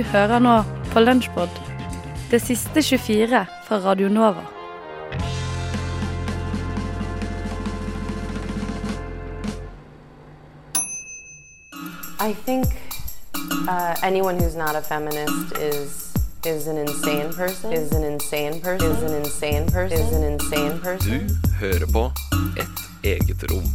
Du hører nå på Lunsjpod, det siste 24 fra Radio Nova. I think uh, anyone who's not a feminist is is an insane person. Is an insane person. Is an insane person. Is an insane person. Du hører på Et eget rom.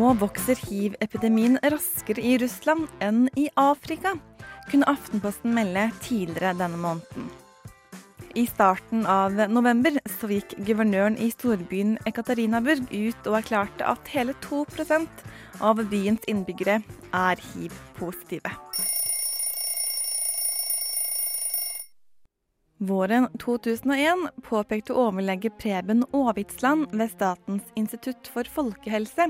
Nå vokser hiv-epidemien raskere i Russland enn i Afrika, kunne Aftenposten melde tidligere denne måneden. I starten av november så gikk guvernøren i storbyen Ekaterinburg ut og erklærte at hele 2% av byens innbyggere er hiv-positive. Våren 2001 påpekte overlege Preben Aavitsland ved Statens institutt for folkehelse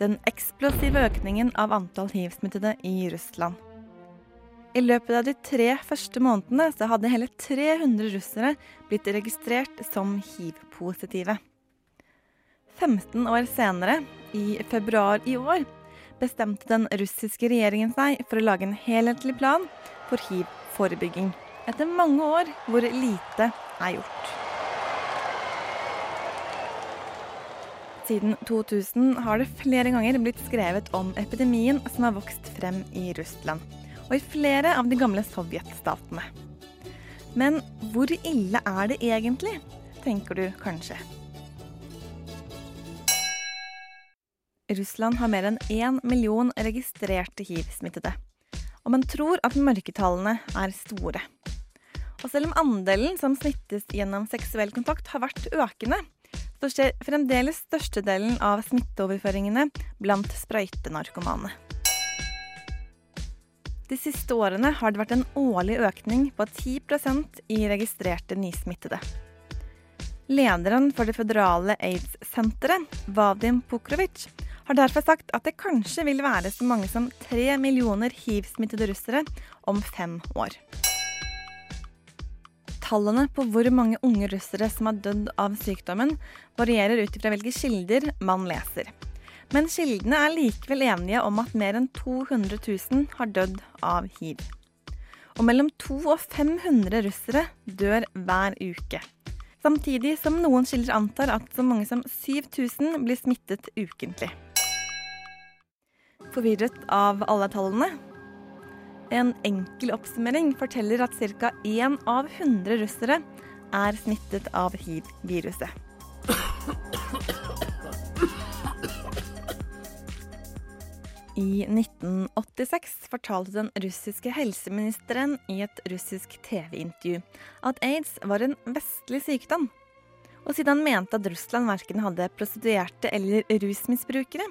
den eksplosive økningen av antall hiv-smittede i Russland. I løpet av de tre første månedene så hadde hele 300 russere blitt registrert som hiv-positive. 15 år senere, i februar i år, bestemte den russiske regjeringen seg for å lage en helhetlig plan for hiv-forebygging etter mange år hvor lite er gjort. Siden 2000 har det flere ganger blitt skrevet om epidemien som har vokst frem i Russland, og i flere av de gamle sovjetstatene. Men hvor ille er det egentlig, tenker du kanskje. Russland har mer enn én million registrerte hiv-smittede, og man tror at mørketallene er store. Og selv om andelen som smittes gjennom seksuell kontakt har vært økende, så skjer fremdeles størstedelen av smitteoverføringene blant sprøytenarkomane. De siste årene har det vært en årlig økning på 10% i registrerte nysmittede. Lederen for det føderale aids-senteret, Vadim Pukrovic, har derfor sagt at det kanskje vil være så mange som tre millioner hiv-smittede russere om fem år. Tallene på hvor mange unge russere som har dødd av sykdommen, varierer ut ifra hvilke kilder man leser. Men kildene er likevel enige om at mer enn 200 000 har dødd av hiv. Og mellom 200 og 500 russere dør hver uke. Samtidig som noen kilder antar at så mange som 7000 blir smittet ukentlig. Forvirret av alle tallene en enkel oppsummering forteller at ca. 1 av 100 russere er smittet av hiv-viruset. I 1986 fortalte den russiske helseministeren i et russisk TV-intervju at aids var en vestlig sykdom. Og siden han mente at Russland verken hadde prostituerte eller rusmisbrukere,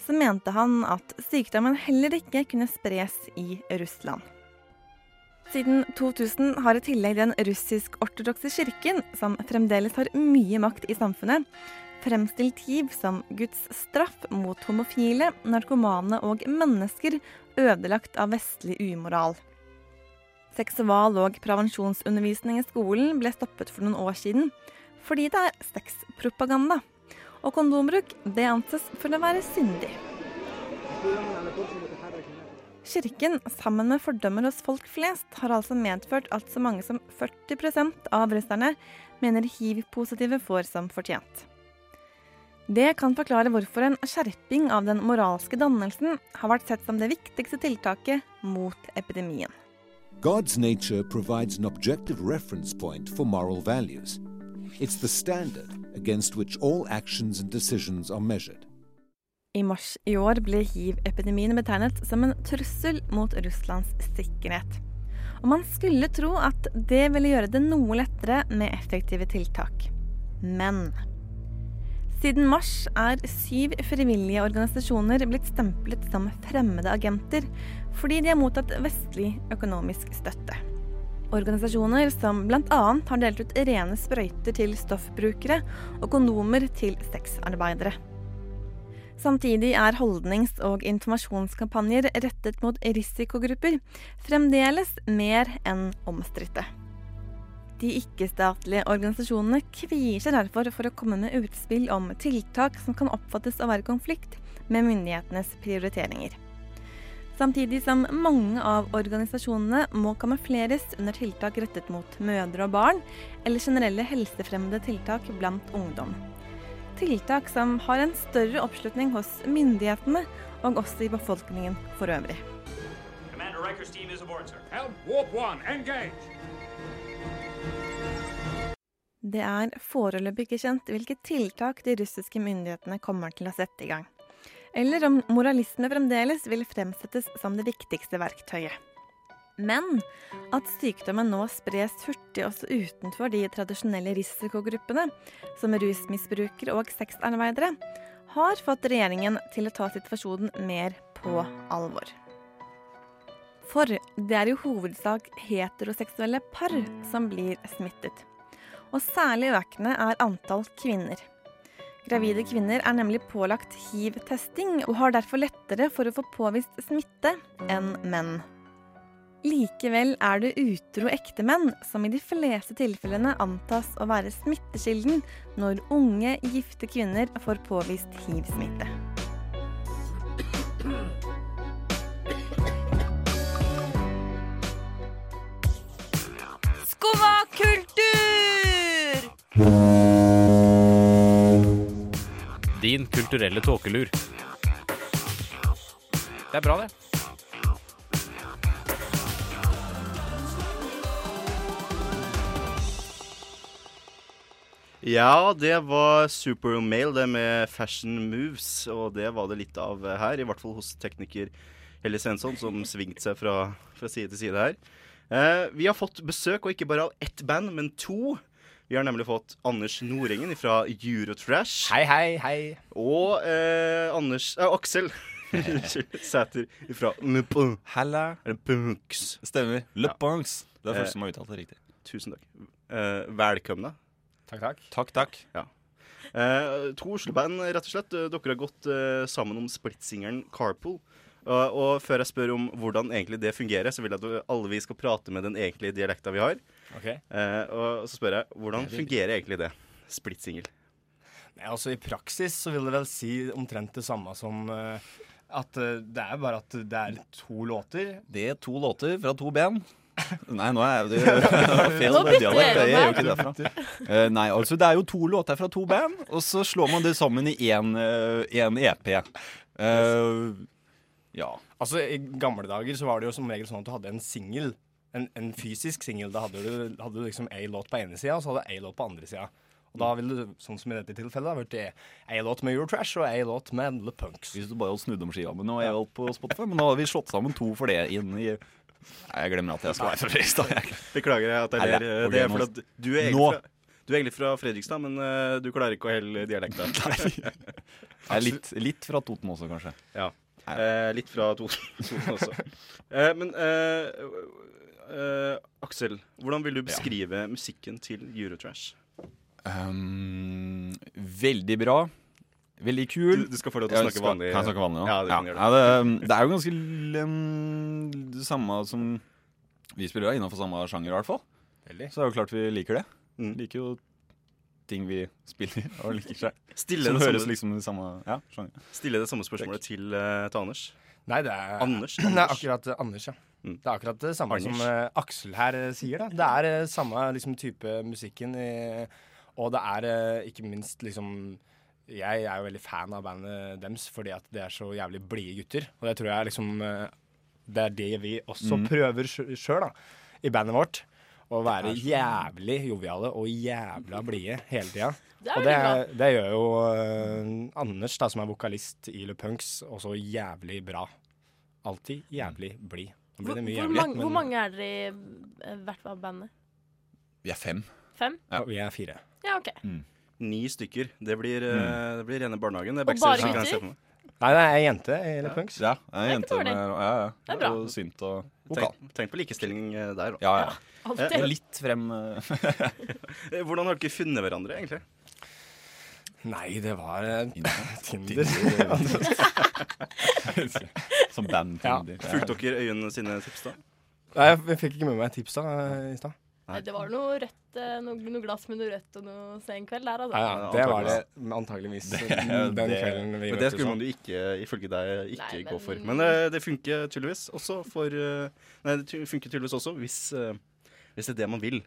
så mente han at sykdommen heller ikke kunne spres i Russland. Siden 2000 har i tillegg den russisk-ortodokse kirken, som fremdeles har mye makt i samfunnet, fremstilt hiv som Guds straff mot homofile, narkomane og mennesker ødelagt av vestlig umoral. Seksual- og prevensjonsundervisning i skolen ble stoppet for noen år siden fordi det er sexpropaganda. Og kondombruk det anses for å være syndig. Kirken, sammen med fordømmer hos folk flest, har altså medført at så mange som 40% av russerne mener hiv-positive får som fortjent. Det kan forklare hvorfor en skjerping av den moralske dannelsen har vært sett som det viktigste tiltaket mot epidemien. God's nature provides an objective reference for moral values. It's the standard against which all actions and decisions are measured. I mars i år ble hiv-epidemien betegnet som en trussel mot Russlands sikkerhet. Og man skulle tro at det ville gjøre det noe lettere med effektive tiltak. Men siden mars er syv frivillige organisasjoner blitt stemplet som fremmede agenter fordi de har mottatt vestlig økonomisk støtte. Organisasjoner som bl.a. har delt ut rene sprøyter til stoffbrukere og kondomer til sexarbeidere. Samtidig er holdnings- og informasjonskampanjer rettet mot risikogrupper fremdeles mer enn omstridte. De ikke-statlige organisasjonene kvier seg derfor for å komme med utspill om tiltak som kan oppfattes å være konflikt med myndighetenes prioriteringer. Samtidig som mange av organisasjonene må kamufleres under tiltak rettet mot mødre og barn, eller generelle helsefremmede tiltak blant ungdom. Tiltak som har en større oppslutning hos myndighetene, og også i befolkningen for øvrig. Commander Riker's team is aboard, sir. Helm, warp one, engage! Det er foreløpig ikke kjent hvilke tiltak de russiske myndighetene kommer til å sette i gang. Eller om moralisme fremdeles vil fremsettes som det viktigste verktøyet. Men at sykdommen nå spres hurtig også utenfor de tradisjonelle risikogruppene, som rusmisbrukere og sexarbeidere, har fått regjeringen til å ta situasjonen mer på alvor. For det er i hovedsak heteroseksuelle par som blir smittet. Og særlig økende er antall kvinner. Gravide kvinner er nemlig pålagt hiv-testing og har derfor lettere for å få påvist smitte enn menn. Likevel er det utro ektemenn som i de fleste tilfellene antas å være smittekilden når unge, gifte kvinner får påvist hiv-smitte. Skumma kultur! Kulturelle tåkelur. Det er bra, det. Ja, det var Supermale, det med Fashion Moves. Og det var det litt av her, i hvert fall hos tekniker Helle Svensson, som svingte seg fra, fra side til side her. Eh, vi har fått besøk, og ikke bare av ett band, men to. Vi har nemlig fått Anders Nordengen fra Eurotrash. Hei, hei, hei. Og eh, Anders eh, Aksel Sæter fra Nupo. Halla. Er det Punks? Stemmer. Le Ja. Punks. Det er Eh, første som har uttalt det riktig. Tusen takk. Eh, velkomne. Takk, takk. Takk, takk. Eh, to Oslo-band, rett og slett. Eh, Dere har gått eh, sammen om splitsingeren Carpool. Og, og før jeg spør om hvordan egentlig det fungerer, så vil jeg at alle vi skal prate med den egentlige dialekta vi har. Ok. Eh, og så spør jeg hvordan fungerer egentlig det? Splittsingel. Altså I praksis så vil det vel si omtrent det samme som eh, at eh, det er bare at det er to låter. Det er to låter fra to band. Nei, nå er det det feil dialekt. Jeg er jo band. ikke derfra. Eh, nei, altså det er jo to låter fra to band, og så slår man det sammen i én EP. Uh, ja. Altså I gamle dager så var det jo som regel sånn at du hadde en singel. En, en fysisk singel. Da hadde du, hadde du liksom ei låt på ene sida, og så hadde du ei låt på andre sida. Og da ville du, sånn som i dette tilfellet, vært ei låt med Eurotrash og ei låt med The Punks. Hvis du bare hadde snudd om skiva. Men nå er jeg jo på Spotify, men nå har vi slått sammen to for det inn i Nei, jeg glemmer at jeg skal være fra Fredrikstad. Beklager at jeg Nei, ler. det er Det er fordi at du er egentlig fra, du er egentlig fra Fredrikstad, men uh, du klarer ikke å helle dialekta. Jeg er litt, litt fra Toten også, kanskje. Ja. Eh, litt fra Toten også. Eh, men eh, eh, Aksel, hvordan vil du beskrive musikken til Eurotrash? Um, veldig bra. Veldig kul. Du, du skal få lov til å snakke skal- vanlig. Kan jeg snakke vanlig ja, Ja, du kan gjøre det. Ja, det, det er jo ganske um, det samme som Vi spiller innenfor samme sjanger, i hvert fall. Veldig. Så det er jo klart vi liker det. Mm. Liker jo ting vi spiller og liker seg. Stille Som det, høres samme, liksom i samme ja, sjanger. stille det samme spørsmålet til, eh, til Anders. Nei, det er Anders? Anders. Nei, akkurat eh, Anders, ja. Mm. Det er akkurat det samme Anders. som uh, Aksel her uh, sier. da. Det er uh, samme liksom, type musikken, og det er ikke minst liksom Jeg er jo veldig fan av bandet deres fordi at det er så jævlig blide gutter. Og det tror jeg liksom Det er det vi også Mm. prøver sjøl, da, i bandet vårt. Å være jævlig joviale og jævla blide hele tida. Er Og det, det gjør jo Anders, da, som er vokalist i Le Punks, også jævlig bra. Alltid jævlig blid. Nå Hvor, blir det mye hvor, mange, hvor mange er dere i eh, hvert fall bandet? Vi er fem. Fem? Ja. Vi er fire. Ja, OK. Ni stykker. Det blir, mm. det blir rene barnehagen. Det er Og bare gutter? Nei, det er ei jente i Le Punks. Ja, Det er jente med ja, ja. Det er bra. Og synt og vokal. Tenk, tenk på likestilling eh, der, da. Ja, ja. Alltid. Og litt frem eh, Eh, Hvordan har dere funnet hverandre, egentlig? Nei, det var Tinder. Tinder. Som band. Ja. Fulgte dere øynene sine tips, da? Nei, jeg fikk ikke med meg tipsa eh, i stad. Det var noe rødt, eh, noe, noe glass med noe rødt og noe sen kveld der, altså. Ja, ja, det var det antageligvis Det- den det- kvelden vi Men det skulle man jo ikke, ifølge deg, ikke Nei, gå for. men- Men eh, det funker tydeligvis også for eh, Nei, det funker tydeligvis også hvis, eh, hvis det er det man vil.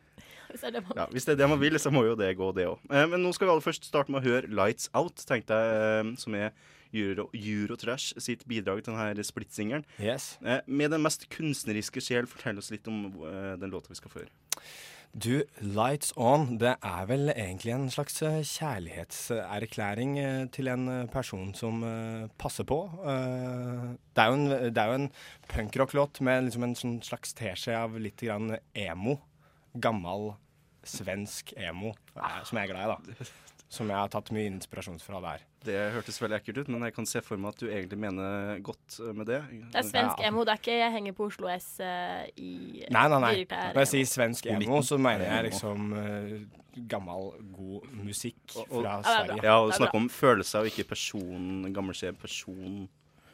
Hvis det er det man Ja, hvis det er det man vil, så må jo det gå, det òg. Men nå skal vi aller først starte med å høre 'Lights Out', tenkte jeg, eh, som er Euro, Eurotrash sitt bidrag til denne splitsingelen. Yes. Eh, Med den mest kunstneriske sjel, fortell oss litt om eh, den låta vi skal få høre. Du, Lights On, det er vel egentlig en slags eh, kjærlighetserklæring til en person som passer på. Det er jo en, det er jo en punkrock-låt med liksom en sånn slags teskje av litt grann emo. Gammel svensk emo, som jeg er glad i, da. Som jeg har tatt mye inspirasjon fra der. Det hørtes veldig ekkelt ut, men jeg kan se for meg at du egentlig mener godt eh, med det. Det er svensk Ja. emo. Det er ikke jeg henger på Oslo S eh, i Nei, nei, nei. Når jeg sier svensk emo, så mener jeg liksom eh, gammel, god musikk Og- og- fra er. Sverige. Ja, og snakke om følelser og ikke person, gammelskjeb person.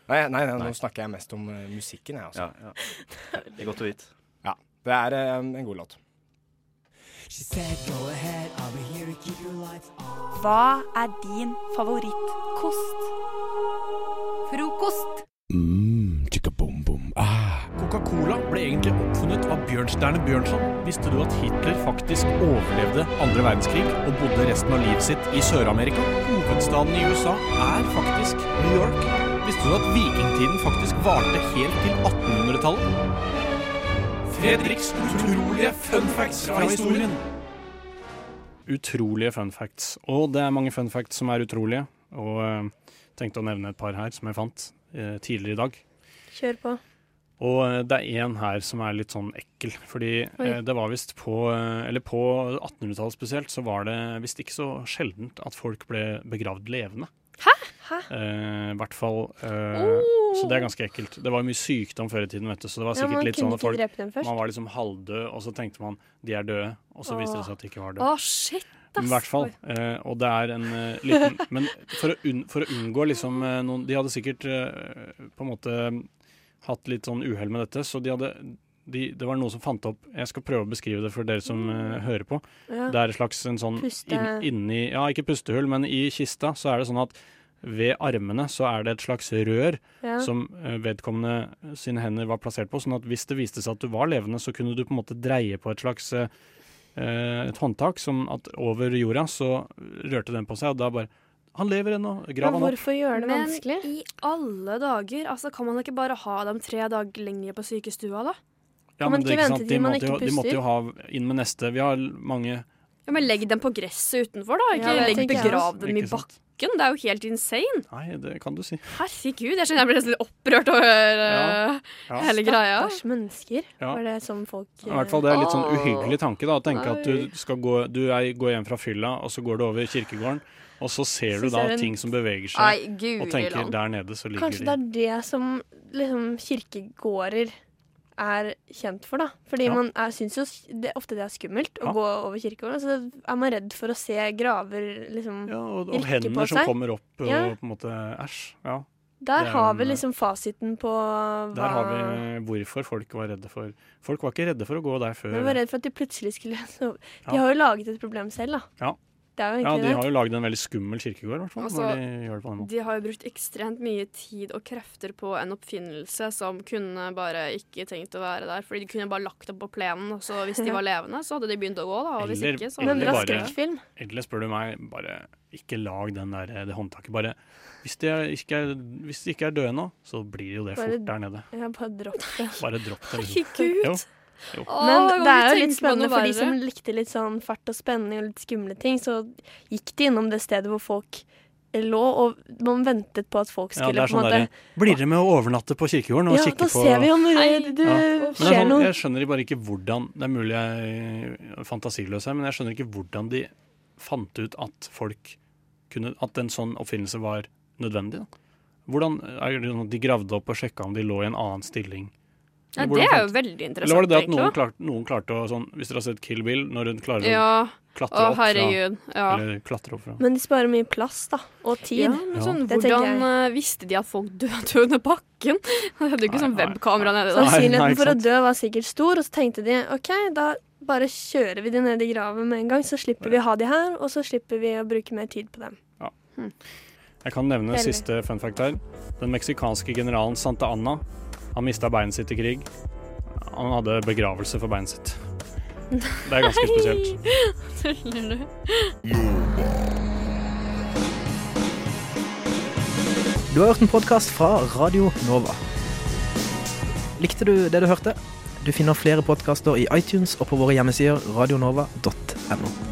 Nei, nei, nei, Nei. nå snakker jeg mest om musikken, jeg, altså. Ja, ja. Det er godt å vite. Ja, det er en god låt. Hva er din favorittkost? Frokost. Coca-Cola ble egentlig oppfunnet av Bjørnstjerne Bjørnson. Visste du at Hitler faktisk overlevde andre verdenskrig og bodde resten av livet sitt i Sør-Amerika? Hovedstaden i USA er faktisk New York. Visste du at vikingtiden faktisk varte helt til 1800-tallet? Fredriks utrolige fun facts fra historien. Utrolige fun facts. Og det er mange fun facts som er utrolige. Og jeg tenkte å nevne et par her som jeg fant eh, tidligere i dag. Kjør på. Og eh, det er en her som er litt sånn ekkel. Fordi Oi. eh, det var visst på eh, Eller på 1800-tallet spesielt, så var det visst ikke så sjeldent at folk ble begravd levende. Hæ? Eh, I hvert fall Oh. Så det er ganske ekkelt. Det var jo mye sykdom før i tiden, vet du. Så det var sikkert man litt sånn at folk. Man var liksom halvdød, og så tenkte man de er døde. Og så viste det seg at de ikke var døde. Oh, shit, ass. I hvert fall. Uh, og det er en uh, liten Men for å, unn, for å unngå liksom uh, noen De hadde sikkert på en måte hatt litt sånn uhell med dette, så de hadde de, det var noen som fant opp Jeg skal prøve å beskrive det for dere som uh, hører på. Ja. Det er et slags en sånn Puste- inn, inni Ja, ikke pustehull, men i kista så er det sånn at ved armene så er det et slags rør Ja. som eh, vedkommende sine hender var plassert på. Sånn at hvis det viste seg at du var levende, så kunne du på en måte dreie på et slags eh, eh, et håndtak som at over jorda så rørte den på seg, og da bare Han lever ennå! Grav han opp. hvorfor gjøre det Men vanskelig? i alle dager, altså kan man ikke bare ha dem tre dager lenger på sykestua, da? Ja, men det, ikke sant? De, man måtte jo, de måtte jo ha inn med neste. Vi har mange Ja, Men legg dem på gresset utenfor, da. Ikke Ja, legg begrav dem i Ikke bakken. Det er jo helt insane. Nei, det kan du si. Herregud, jeg skjønner jeg blir nesten litt opprørt over Ja. eh, Ja. hele greia. Stakkars mennesker. Ja. Var det som folk I hvert fall Det er litt sånn uhyggelig tanke da, å tenke at du skal gå Du er, går hjem fra fylla, og så går du over kirkegården, og så ser Så du da ser en- ting som beveger seg, Ai, gud og tenker land. der nede så ligger Kanskje det er det som liksom kirkegårder er kjent for, da. Fordi Ja. man er, syns jo det, ofte det er skummelt å Ja. gå over kirkegården. Så er man redd for å se graver liksom Ja, og, og hender som kommer opp, og på en måte Æsj. Ja. Der er har vi liksom fasiten på hva Der har vi hvorfor folk var redde for Folk var ikke redde for å gå der før. De var redde for at de plutselig skulle De Ja. har jo laget et problem selv, da. Ja. Det er jo Ja, de har jo laget en veldig skummel kirkegård, i. Altså, de gjør det på. De har jo brukt ekstremt mye tid og krefter på en oppfinnelse som kunne bare ikke tenkt å være der. Fordi de kunne bare lagt det på plenen, og så hvis de var levende, så hadde de begynt å gå. da, og hvis Eller- ikke, så eller Men bare- skrekkfilm. Egentlig spør du meg, bare ikke lag den der, det håndtaket. Bare hvis de, er, ikke er, hvis de ikke er døde nå, så blir jo det Bare- fort der nede. Ja, bare dropp det. Bare dropp det. Liksom. Herregud. Jo, jo. Åh, Men det er jo litt spennende for de som likte litt sånn fart og spenning og litt skumle ting. Så gikk de innom det stedet hvor folk lå, og man ventet på at folk Ja, skulle det er på en sånn måte Der, Blir dere med å overnatte på kirkegården og Ja, kikke da ser vi om det, det Ja. Men er skjer sånn, noe. jeg skjønner bare ikke hvordan Det er mulig jeg er fantasiløs her, men jeg skjønner ikke hvordan de fant ut at folk kunne At en sånn oppfinnelse var nødvendig. Da. Hvordan er det sånn at De gravde opp og sjekka om de lå i en annen stilling. Ja, det er jo veldig interessant. Eller var det det at noen, da. klarte, noen klarte å sånn Hvis dere har sett Kill Bill, når hun klarer Ja. å klatre opp fra. Ja. Eller klatre opp fra Men de sparer mye plass, da. Og tid. Ja, men Ja. sånn, Det hvordan eh, visste de at folk døde under bakken? De hadde jo ikke Nei, sånn webkamera nede da. Sannsynligheten for å dø var sikkert stor, og så tenkte de OK, da bare kjører vi de ned i graven med en gang, så slipper vi å ha de her, og så slipper vi å bruke mer tid på dem. Jeg kan nevne Heldig. siste fun fact her. Den meksikanske generalen Santa Anna han mista beinet sitt i krig. Han hadde begravelse for beinet sitt. Det er ganske spesielt. Tuller du? Du har hørt en podkast fra Radio Nova. Likte du det du hørte? Du finner flere podkaster i iTunes og på våre hjemmesider radionova.no.